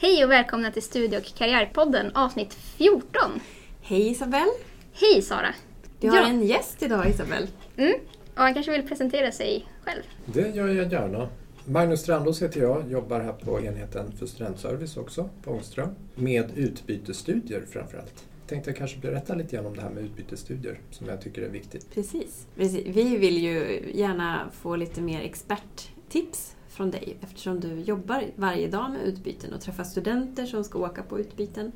Hej och välkomna till Studie och karriärpodden avsnitt 14. Hej Isabelle! Hej Sara! Du har Ja. en gäst idag Isabelle. Mm. Och han kanske vill presentera sig själv. Det gör jag gärna. Magnus Strandås heter jag, jobbar här på enheten för studentservice också, på Ångström. Med utbytesstudier framförallt. Tänkte jag kanske berätta lite grann om det här med utbytesstudier som jag tycker är viktigt. Precis. Precis. Vi vill ju gärna få lite mer experttips från dig eftersom du jobbar varje dag med utbyten och träffar studenter som ska åka på utbyten.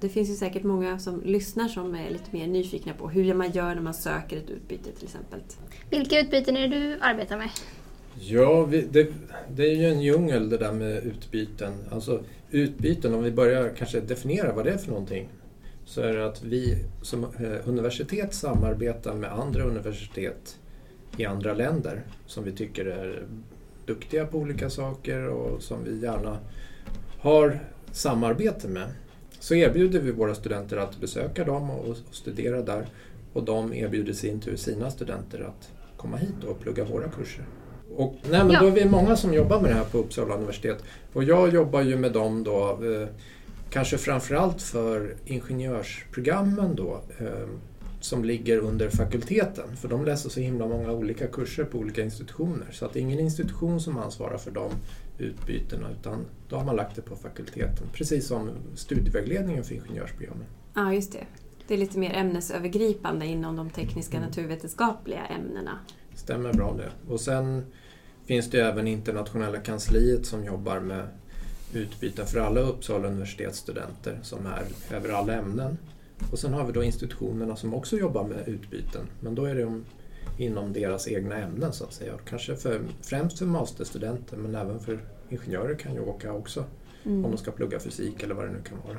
Det finns ju säkert många som lyssnar som är lite mer nyfikna på hur man gör när man söker ett utbyte till exempel. Vilka utbyten är det du arbetar med? Ja, vi, det, det är ju en djungel det där med utbyten. Alltså utbyten, om vi börjar kanske definiera vad det är för någonting. Så är det att vi som eh, universitet samarbetar med andra universitet i andra länder som vi tycker är duktiga på olika saker och som vi gärna har samarbete med. Så erbjuder vi våra studenter att besöka dem och, studera där och de erbjuder sin tur sina studenter att komma hit och plugga våra kurser. Och, nej, men Ja. Då är vi många som jobbar med det här på Uppsala universitet. Och jag jobbar ju med dem då, eh, kanske framförallt för ingenjörsprogrammen då, eh, som ligger under fakulteten. För de läser så himla många olika kurser på olika institutioner. Så att det är ingen institution som ansvarar för de utbytena utan då har man lagt det på fakulteten. Precis som studievägledningen för ingenjörsprogrammen. Ja, just det. Det är lite mer ämnesövergripande inom de tekniska Mm. naturvetenskapliga ämnena. Stämmer bra det. Och sen finns det även internationella kansliet som jobbar med utbyten för alla Uppsala universitetsstudenter som är över alla ämnen. Och sen har vi då institutionerna som också jobbar med utbyten, men då är det om, inom deras egna ämnen så att säga. Kanske för, främst för masterstudenter men även för ingenjörer kan ju åka också Mm. om de ska plugga fysik eller vad det nu kan vara.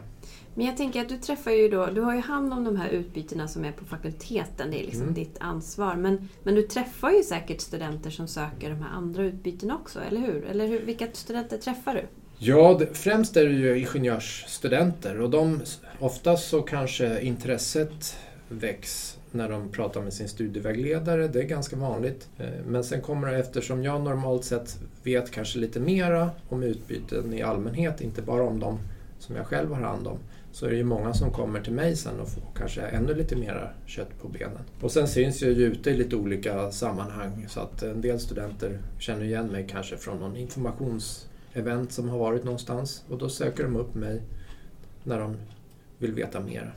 Men jag tänker att du träffar ju då, du har ju hand om de här utbytena som är på fakulteten, det är liksom Mm. ditt ansvar. Men, men du träffar ju säkert studenter som söker de här andra utbytena också, eller hur? Eller hur, vilka studenter träffar du? Ja, det, främst är det ju ingenjörsstudenter och de, oftast så kanske intresset väcks när de pratar med sin studievägledare, det är ganska vanligt. Eh, men sen kommer det, eftersom jag normalt sett vet kanske lite mera om utbyten i allmänhet, inte bara om de som jag själv har hand om, så är det ju många som kommer till mig sen och får kanske ännu lite mera kött på benen. Och sen syns jag ju ute i lite olika sammanhang så att en del studenter känner igen mig kanske från någon informations informationsevent som har varit någonstans och då söker de upp mig när de vill veta mera.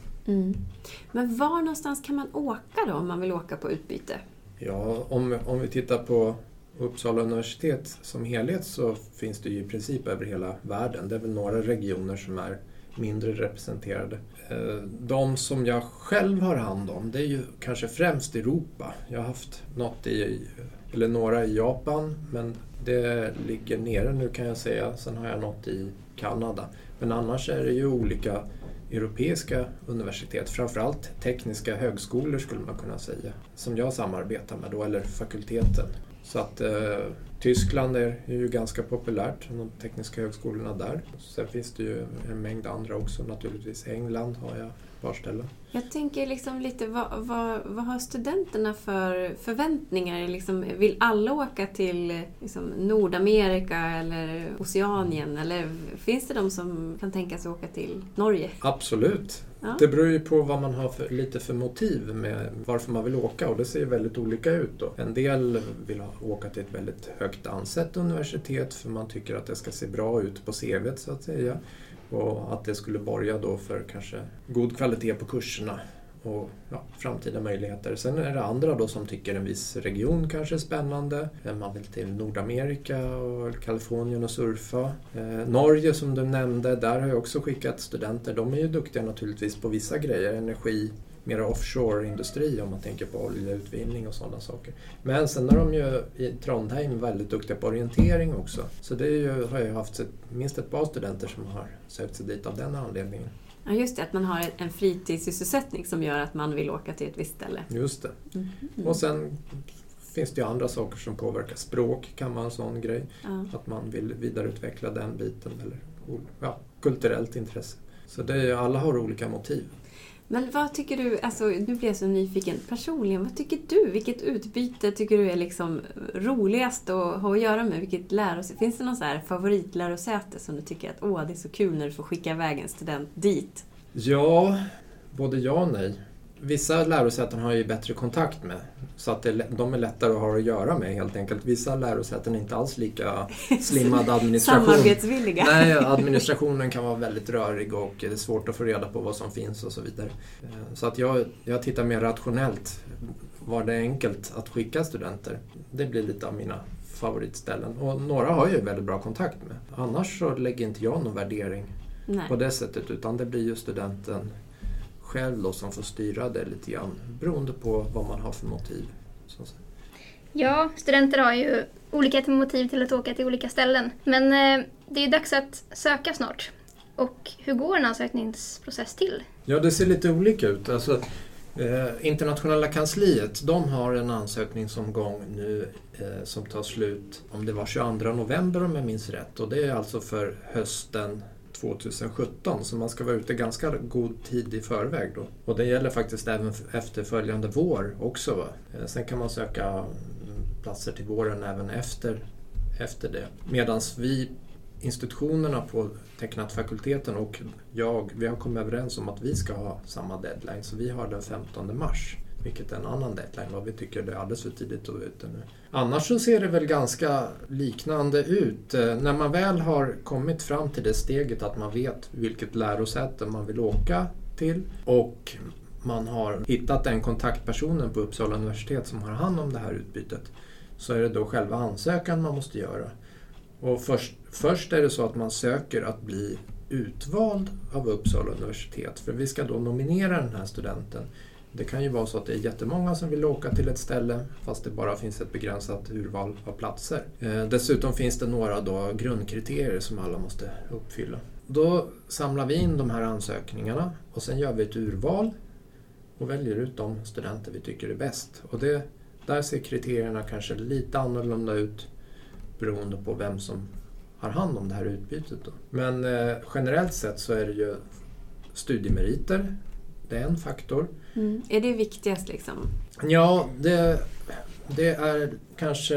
Men var någonstans kan man åka då om man vill åka på utbyte? Ja, om, om vi tittar på Uppsala universitet som helhet så finns det ju i princip över hela världen. Det är väl några regioner som är mindre representerade. Eh, De som jag själv har hand om, det är ju kanske främst Europa. Jag har haft något i, eller några i Japan, men det ligger nere nu kan jag säga. Sen har jag något i Kanada. Men annars är det ju olika europeiska universitet, framförallt tekniska högskolor skulle man kunna säga, som jag samarbetar med då, eller fakulteten. Så att eh, Tyskland är, ju ganska populärt, de tekniska högskolorna där. Sen finns det ju en mängd andra också naturligtvis. England har jag ett par ställen. Jag tänker liksom lite, vad, vad, vad har studenterna för förväntningar? Liksom, vill alla åka till liksom, Nordamerika eller Oceanien? Eller finns det de som kan tänka sig åka till Norge? Absolut. Ja. Det beror ju på vad man har för, lite för motiv med varför man vill åka och det ser ju väldigt olika ut. Då. En del vill ha, åka till ett väldigt högt ansett universitet för man tycker att det ska se bra ut på CVt så att säga. Och att det skulle borga då för kanske god kvalitet på kurserna och ja, framtida möjligheter. Sen är det andra då som tycker en viss region kanske är spännande. Man vill till Nordamerika och Kalifornien och surfa. Eh, Norge som du nämnde, där har jag också skickat studenter. De är ju duktiga naturligtvis på vissa grejer, energi, mera offshore-industri om man tänker på oljeutvinning och sådana saker. Men sen är de ju i Trondheim väldigt duktiga på orientering också. Så det är ju, har jag ju haft minst ett par studenter som har sökt sig dit av den anledningen. Ja, just det, att man har en fritidssysselsättning som gör att man vill åka till ett visst ställe. Just det. Mm. Och sen finns det ju andra saker som påverkar. Språk kan vara en sån grej. Ja. Att man vill vidareutveckla den biten eller ja, kulturellt intresse. Så det är, alla har olika motiv. Men vad tycker du, alltså nu blir jag så nyfiken personligen, vad tycker du? Vilket utbyte tycker du är liksom roligast att ha att göra med? Vilket lärosäte? Finns det någon så här favoritlärosäte som du tycker att åh, det är så kul när du får skicka iväg en student dit? Ja, både ja och nej. Vissa lärosäten har ju bättre kontakt med, så att det, de är lättare att ha att göra med helt enkelt. Vissa lärosäten är inte alls lika slimmad administration. Samarbetsvilliga. Nej, administrationen kan vara väldigt rörig och det är svårt att få reda på vad som finns och så vidare. Eh, så att jag, jag tittar mer rationellt. Var det enkelt att skicka studenter? Det blir lite av mina favoritställen. Och några har jag ju väldigt bra kontakt med. Annars så lägger inte jag någon värdering Nej. på det sättet utan det blir ju studenten själv då som får styra det lite grann beroende på vad man har för motiv. Så att säga. Ja, studenter har ju olika motiv till att åka till olika ställen. Men eh, det är ju dags att söka snart. Och hur går en ansökningsprocess till? Ja, det ser lite olika ut. Alltså, eh, internationella kansliet, de har en ansökningsomgång nu eh, som tar slut, om det var 22 november om jag minns rätt. Och det är alltså för hösten 2017 så man ska vara ute ganska god tid i förväg då. Och det gäller faktiskt även efterföljande vår också. Va? Eh, sen kan man söka mm, platser till våren även efter, efter det. Medan vi institutionerna på tecknatfakulteten och jag, vi har kommit överens om att vi ska ha samma deadline. Så vi har den 15 mars, vilket är en annan deadline. Vad vi tycker det är alldeles för tidigt att vara ute nu. Annars så ser det väl ganska liknande ut. Eh, när man väl har kommit fram till det steget att man vet vilket lärosäte man vill åka till och man har hittat den kontaktpersonen på Uppsala universitet som har hand om det här utbytet så är det då själva ansökan man måste göra. Och först, först är det så att man söker att bli utvald av Uppsala universitet för vi ska då nominera den här studenten. Det kan ju vara så att det är jättemånga som vill åka till ett ställe fast det bara finns ett begränsat urval av platser. Eh, dessutom finns det några då grundkriterier som alla måste uppfylla. Då samlar vi in de här ansökningarna och sen gör vi ett urval och väljer ut de studenter vi tycker är bäst. Och det, där ser kriterierna kanske lite annorlunda ut beroende på vem som har hand om det här utbytet. Då. Men eh, generellt sett så är det ju studiemeriter, det är en faktor. Mm. Är det viktigast liksom? Ja, det, det är kanske...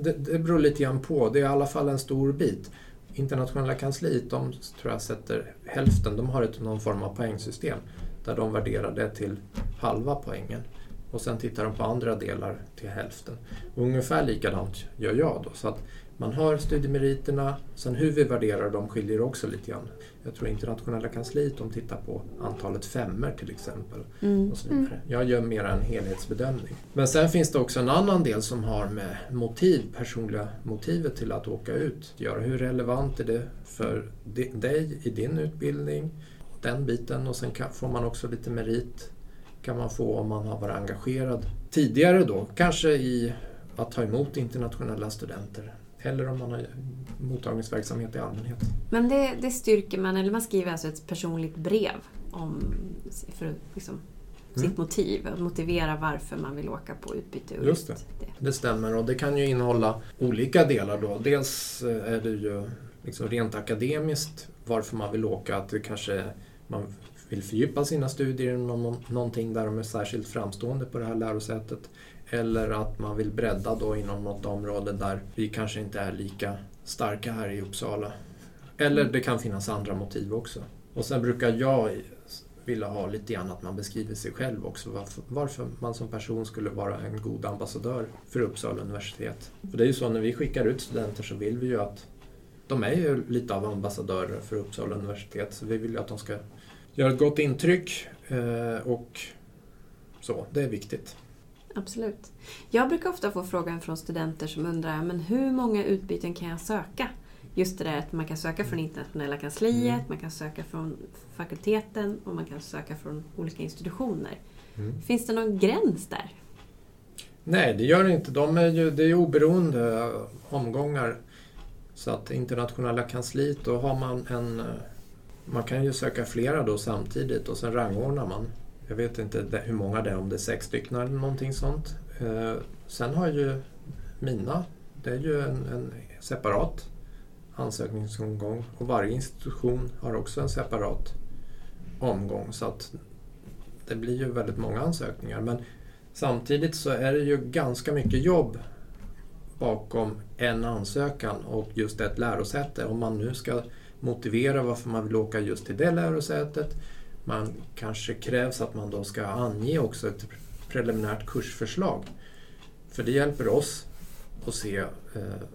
Det, det beror lite grann på. Det är i alla fall en stor bit. Internationella kansliet, de tror jag sätter hälften. De har ett, någon form av poängsystem där de värderar det till halva poängen. Och sen tittar de på andra delar till hälften. Och ungefär likadant gör jag då. Så att man har studiemeriterna, sen hur vi värderar dem skiljer också lite grann. Jag tror internationella kansliet de tittar på antalet femmer till exempel. Mm. Och så vidare. Jag gör mer en helhetsbedömning. Men sen finns det också en annan del som har med motiv, personliga motivet till att åka ut att göra. Hur relevant är det för di- dig i din utbildning? Den biten och sen kan, får man också lite merit kan man få om man har varit engagerad tidigare då, kanske i att ta emot internationella studenter eller om man har mottagningsverksamhet i allmänhet. Men det, det styrker man, eller man skriver alltså ett personligt brev om för liksom, Mm. sitt motiv, att motivera varför man vill åka på utbyte. och Just ut det. Det stämmer och det kan ju innehålla olika delar då. Dels eh, är det ju liksom rent akademiskt varför man vill åka, att det kanske man vill fördjupa sina studier inom nå- någonting där de är särskilt framstående på det här lärosätet. Eller att man vill bredda då inom något område där vi kanske inte är lika starka här i Uppsala. Eller det kan finnas andra motiv också. Och sen brukar jag vilja ha lite grann att man beskriver sig själv också. Varför, varför man som person skulle vara en god ambassadör för Uppsala universitet. För det är ju så när vi skickar ut studenter så vill vi ju att de är ju lite av ambassadörer för Uppsala universitet. Så vi vill ju att de ska göra ett gott intryck eh, och så. Det är viktigt. Absolut. Jag brukar ofta få frågan från studenter som undrar men hur många utbyten kan jag söka? Just det där att man kan söka från internationella kansliet, Mm. man kan söka från fakulteten och man kan söka från olika institutioner. Mm. Finns det någon gräns där? Nej, det gör det inte. De är ju, det är ju oberoende omgångar. Så att internationella kansliet, då har man en... Man kan ju söka flera då samtidigt och sen rangordnar man. Jag vet inte hur många det är, om det är sex stycken eller någonting sånt. Eh, sen har ju mina, det är ju en, en separat ansökningsomgång och varje institution har också en separat omgång. Så att det blir ju väldigt många ansökningar. Men samtidigt så är det ju ganska mycket jobb bakom en ansökan och just ett lärosäte. Om man nu ska motivera varför man vill åka just till det lärosätet. Man kanske krävs att man då ska ange också ett preliminärt kursförslag. För det hjälper oss att se eh,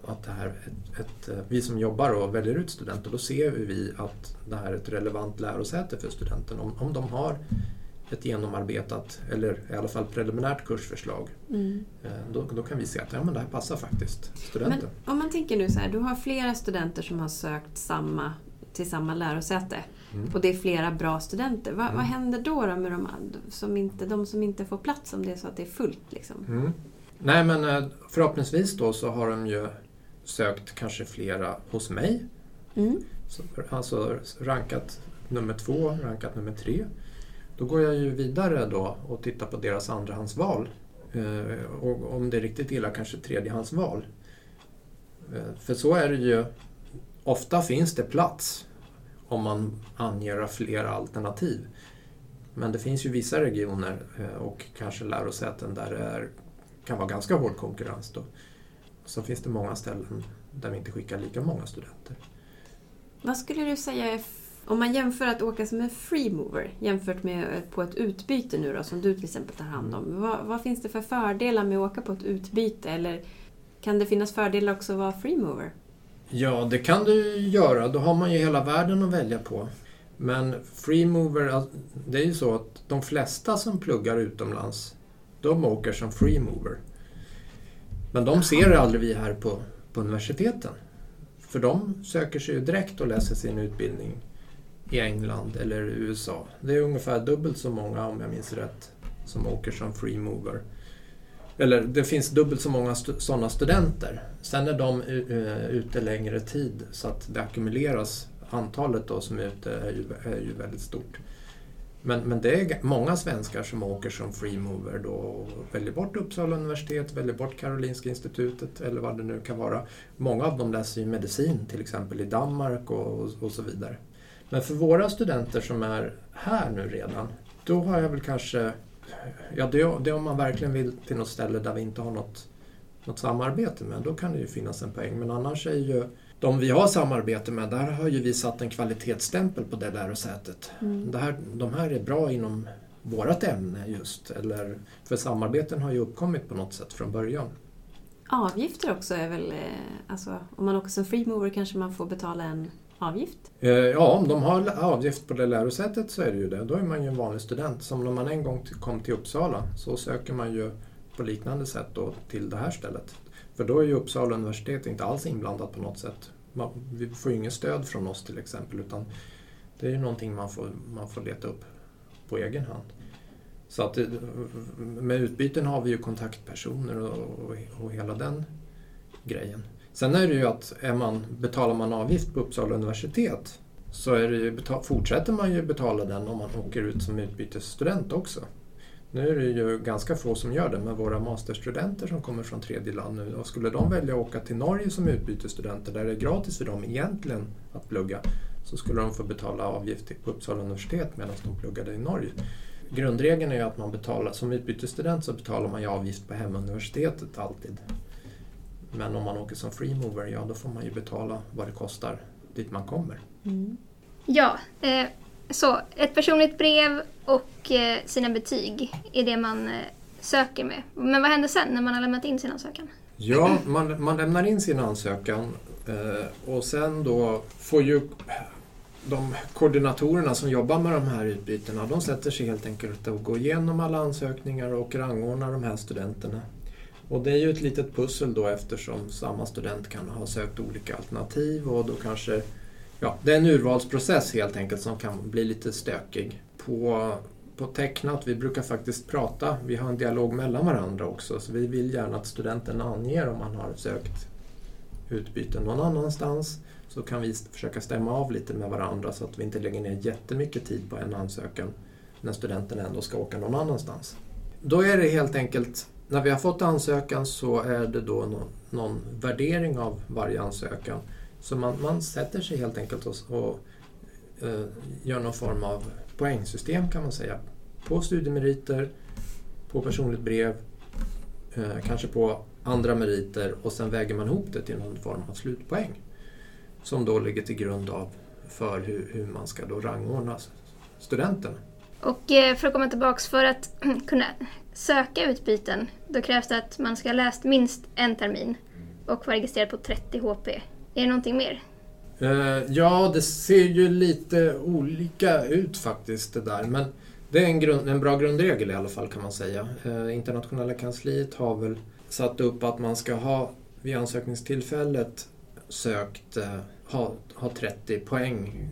att det här, ett, ett, eh, vi som jobbar och väljer ut studenter, då ser vi att det här är ett relevant lärosäte för studenten. Om, om de har ett genomarbetat, eller i alla fall preliminärt kursförslag, mm. Eh, då, då, kan vi se att ja, men det här passar faktiskt studenten. Men om man tänker nu så här, du har flera studenter som har sökt samma, till samma lärosäte mm. och det är flera bra studenter. Va, mm. Vad händer då, då med de som, inte, de som inte får plats om det är så att det är fullt? Liksom? Mm. Nej men eh, förhoppningsvis då så har de ju sökt kanske flera hos mig. Mm. Alltså rankat nummer två, rankat nummer tre. Då går jag ju vidare då och tittar på deras andrahandsval. Eh, och om det är riktigt illa kanske tredjehandsval. Eh, för så är det ju. Ofta finns det plats om man anger flera alternativ. Men det finns ju vissa regioner eh, och kanske lärosäten där det är kan vara ganska hård konkurrens då. Så finns det många ställen där vi inte skickar lika många studenter. Vad skulle du säga om man jämför att åka som en freemover jämfört med eh, på ett utbyte nu då, som du till exempel tar hand om. Vad, vad, finns det för fördelar med att åka på ett utbyte? Eller kan det finnas fördelar också att vara freemover? Ja, det kan du göra. Då har man ju hela världen att välja på. Men freemover, det är ju så att de flesta som pluggar utomlands de åker som freemover. Men de ser aldrig vi här på, på universiteten. För de söker sig ju direkt och läser sin utbildning i England eller USA. Det är ungefär dubbelt så många, om jag minns rätt, som åker som freemover. Eller det finns dubbelt så många st sådana studenter. Sen är de uh, ute längre tid så att det ackumuleras. Antalet då som är ute är ju, är ju väldigt stort. Men, men det är många svenskar som åker som freemover då och väljer bort Uppsala universitet, väljer bort Karolinska institutet eller vad det nu kan vara. Många av dem läser ju medicin till exempel i Danmark och, och, och så vidare. Men för våra studenter som är här nu redan, då har jag väl kanske... Ja, det, det om man verkligen vill till något ställe där vi inte har något, något samarbete med, då kan det ju finnas en poäng. Men annars är ju de vi har samarbete med, där har ju vi satt en kvalitetsstämpel på det lärosätet. Mm. Det här, de här är bra inom vårt ämne just, eller, för samarbeten har ju uppkommit på något sätt från början. Avgifter också är väl, eh, alltså om man åker som freemover kanske man får betala en avgift? Eh, ja, om de har avgift på det lärosätet så är det ju det. Då är man ju en vanlig student. Som när man en gång kom till Uppsala så söker man ju på liknande sätt då till det här stället. För då är ju Uppsala universitet inte alls inblandat på något sätt. Man, vi får ju inget stöd från oss till exempel utan det är ju någonting man får, man får leta upp på egen hand. Så att eh, med utbyten har vi ju kontaktpersoner och, och, och hela den grejen. Sen är det ju att är man, betalar man avgift på Uppsala universitet så är det ju, fortsätter man ju betala den om man åker ut som utbytesstudent också. Nu är det ju ganska få som gör det, men våra masterstudenter som kommer från tredje land nu, och skulle de välja att åka till Norge som utbytesstudenter, där det är gratis för dem egentligen att plugga, så skulle de få betala avgift på Uppsala universitet medan de pluggade i Norge. Grundregeln är ju att man betalar, som utbytesstudent så betalar man ju avgift på hemuniversitetet alltid. Men om man åker som freemover, ja då får man ju betala vad det kostar dit man kommer. Mm. Ja, eh, så ett personligt brev och eh, sina betyg är det man eh, söker med. Men vad händer sen när man har lämnat in sin ansökan? Ja, man, man lämnar in sin ansökan eh, och sen då får ju de koordinatorerna som jobbar med de här utbytena, de sätter sig helt enkelt och går igenom alla ansökningar och rangordnar de här studenterna. Och det är ju ett litet pussel då eftersom samma student kan ha sökt olika alternativ och då kanske Ja, det är en urvalsprocess helt enkelt som kan bli lite stökig. På, på tecknat, vi brukar faktiskt prata, vi har en dialog mellan varandra också, så vi vill gärna att studenten anger om man har sökt utbyte någon annanstans. Så kan vi försöka stämma av lite med varandra så att vi inte lägger ner jättemycket tid på en ansökan när studenten ändå ska åka någon annanstans. Då är det helt enkelt, när vi har fått ansökan så är det då någon, någon värdering av varje ansökan. Så man, man sätter sig helt enkelt och, och eh, gör någon form av poängsystem kan man säga på studiemeriter, på personligt brev, eh, kanske på andra meriter och sen väger man ihop det till någon form av slutpoäng. Som då ligger till grund av för hur, hur man ska då rangordna studenterna. Och eh, för att komma tillbaks, för att kunna söka utbyten, då krävs det att man ska ha läst minst en termin och vara registrerad på 30 HP. Är det någonting mer? Eh, ja, det ser ju lite olika ut faktiskt det där. Men det är en, grund, en bra grundregel i alla fall kan man säga. Eh, internationella kansliet har väl satt upp att man ska ha vid ansökningstillfället sökt eh, ha, ha 30 poäng.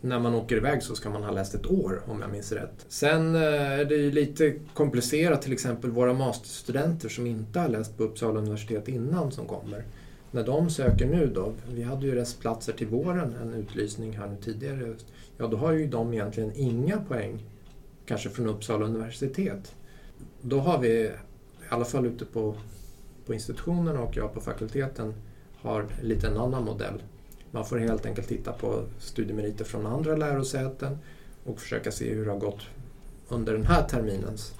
När man åker iväg så ska man ha läst ett år om jag minns rätt. Sen eh, är det ju lite komplicerat till exempel våra masterstudenter som inte har läst på Uppsala universitet innan som kommer. När de söker nu då, vi hade ju restplatser till våren, en utlysning här nu tidigare, ja då har ju de egentligen inga poäng, kanske från Uppsala universitet. Då har vi, i alla fall ute på, på institutionerna och jag på fakulteten, har lite en annan modell. Man får helt enkelt titta på studiemeriter från andra lärosäten och försöka se hur det har gått under den här terminens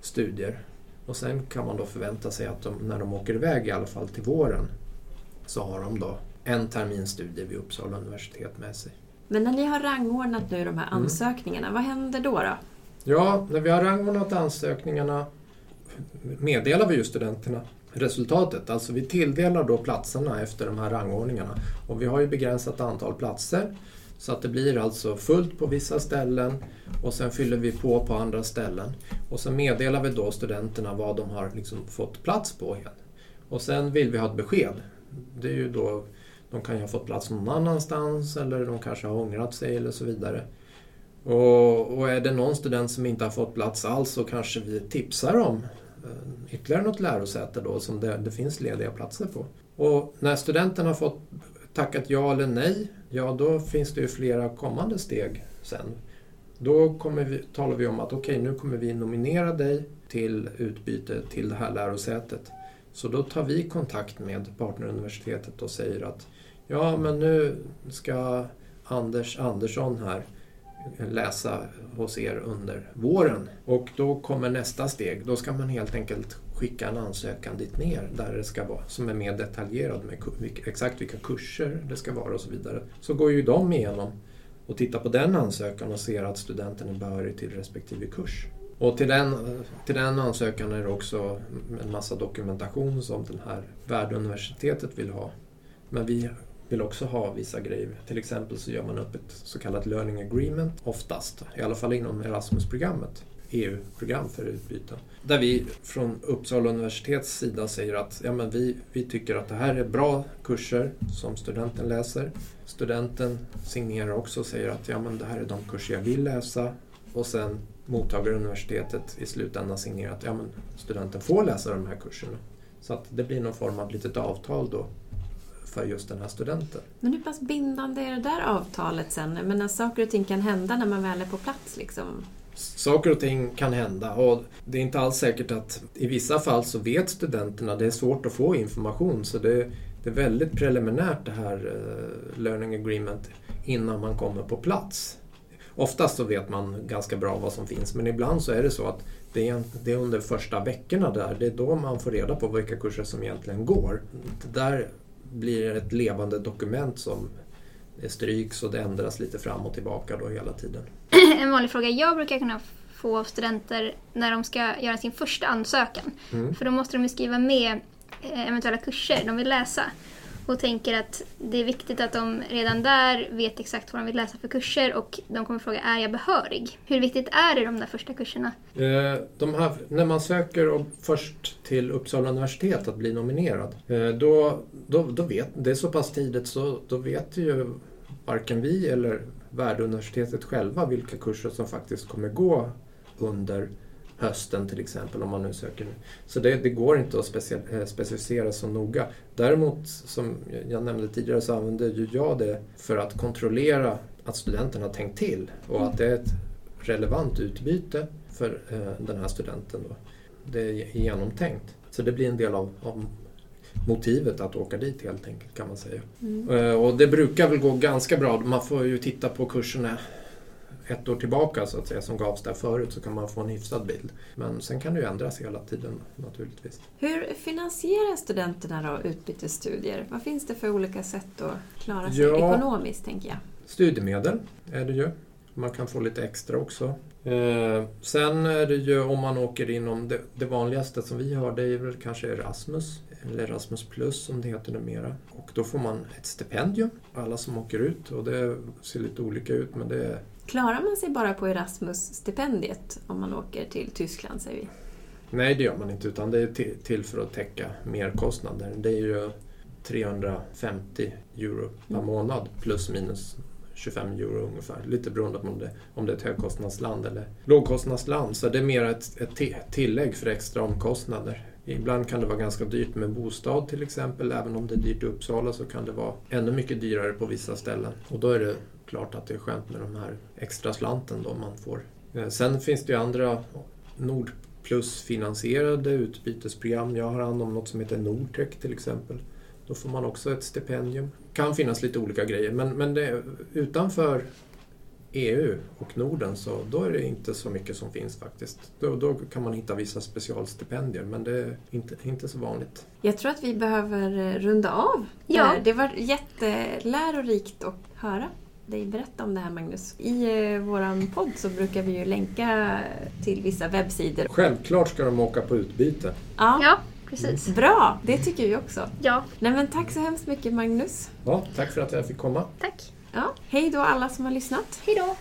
studier. Och sen kan man då förvänta sig att de, när de åker iväg i alla fall till våren så har de då en termins studier vid Uppsala universitet med sig. Men när ni har rangordnat nu de här Mm. ansökningarna, vad händer då? då? Ja, när vi har rangordnat ansökningarna meddelar vi ju studenterna resultatet. Alltså vi tilldelar då platserna efter de här rangordningarna. Och vi har ju begränsat antal platser. Så att det blir alltså fullt på vissa ställen och sen fyller vi på på andra ställen. Och sen meddelar vi då studenterna vad de har liksom fått plats på igen. Och sen vill vi ha ett besked. Det är ju då, de kan ju ha fått plats någon annanstans eller de kanske har ångrat sig eller så vidare. Och, och är det någon student som inte har fått plats alls så kanske vi tipsar om ytterligare något lärosäte då som det, det finns lediga platser på. Och när studenten har fått tackat ja eller nej, ja då finns det ju flera kommande steg sen. Då kommer vi, talar vi om att okej, nu kommer vi nominera dig till utbyte till det här lärosätet. Så då tar vi kontakt med partneruniversitetet och säger att ja, men nu ska Anders Andersson här läsa hos er under våren. Och då kommer nästa steg. Då ska man helt enkelt skicka en ansökan dit ner där det ska vara, som är mer detaljerad med exakt vilka kurser det ska vara och så vidare. Så går ju de igenom och tittar på den ansökan och ser att studenten är behörig till respektive kurs. Och till den, till den ansökan är det också en massa dokumentation som det här värduniversitetet vill ha. Men vi vill också ha vissa grejer. Till exempel så gör man upp ett så kallat learning agreement oftast, i alla fall inom Erasmus-programmet. EU-program för utbyte, Där vi från Uppsala universitets sida säger att ja, men vi, vi tycker att det här är bra kurser som studenten läser. Studenten signerar också och säger att ja, men det här är de kurser jag vill läsa. Och sen mottagaruniversitetet i slutändan signerar att ja, men studenten får läsa de här kurserna. Så att det blir någon form av litet avtal då för just den här studenten. Men hur pass bindande är det där avtalet sen? Men när saker och ting kan hända när man väl är på plats liksom. Saker och ting kan hända och det är inte alls säkert att i vissa fall så vet studenterna, det är svårt att få information så det, det är väldigt preliminärt det här eh, learning agreement innan man kommer på plats. Oftast så vet man ganska bra vad som finns men ibland så är det så att det är, det är under första veckorna där, det är då man får reda på vilka kurser som egentligen går. Det där blir ett levande dokument som det stryks och det ändras lite fram och tillbaka då hela tiden. En vanlig fråga jag brukar kunna få av studenter när de ska göra sin första ansökan. Mm. För då måste de ju skriva med eh, eventuella kurser de vill läsa. Och tänker att det är viktigt att de redan där vet exakt vad de vill läsa för kurser och de kommer fråga är jag behörig? Hur viktigt är det de där första kurserna? Eh, De här, när man söker först till Uppsala universitet att bli nominerad, eh, då, då, då vet, det är så pass tidigt så då vet ju varken vi eller värduniversitetet själva vilka kurser som faktiskt kommer gå under hösten till exempel om man nu söker nu. Så det, det går inte att eh, specificera så noga. Däremot, som jag nämnde tidigare, så använder ju jag det för att kontrollera att studenten har tänkt till och att det är ett relevant utbyte för eh, den här studenten. Då. Det är genomtänkt. Så det blir en del av, av motivet att åka dit helt enkelt kan man säga. Mm. Eh, och det brukar väl gå ganska bra. Man får ju titta på kurserna ett år tillbaka så att säga som gavs där förut så kan man få en hyfsad bild. Men sen kan det ju ändras hela tiden naturligtvis. Hur finansierar studenterna då utbytesstudier? Vad finns det för olika sätt att klara sig Ja. ekonomiskt, tänker jag? Studiemedel är det ju. Man kan få lite extra också. Eh, sen är det ju om man åker inom det, det vanligaste som vi har det är väl kanske Erasmus eller Erasmus plus som det heter numera. Och då får man ett stipendium, alla som åker ut och det ser lite olika ut men det är Klarar man sig bara på Erasmus-stipendiet om man åker till Tyskland, säger vi? Nej, det gör man inte utan det är till, för att täcka merkostnader. Det är ju 350 euro per Mm. månad plus minus 25 euro ungefär. Lite beroende på om det, om det är ett högkostnadsland eller lågkostnadsland. Så det är mer ett, ett ti- tillägg för extra omkostnader. Ibland kan det vara ganska dyrt med bostad till exempel. Även om det är dyrt i Uppsala så kan det vara ännu mycket dyrare på vissa ställen. Och då är det klart att det är skönt med de här extra slanten då man får. Eh, sen finns det ju andra Nordplus-finansierade utbytesprogram. Jag har hand om något som heter Nordtech till exempel. Då får man också ett stipendium. Det kan finnas lite olika grejer men, men det, utanför EU och Norden så då är det inte så mycket som finns faktiskt. Då, då kan man hitta vissa specialstipendier men det är inte, inte så vanligt. Jag tror att vi behöver eh, runda av. Ja. där. Det var jättelärorikt att höra dig berätta om det här Magnus. I eh, vår podd så brukar vi ju länka till vissa webbsidor. Självklart ska de åka på utbyte. Ja, Ja, precis. Bra, det tycker vi också. Ja, Nej, men tack så hemskt mycket Magnus. Ja, tack för att jag fick komma. tack. Ja, hej då alla som har lyssnat. Hej då!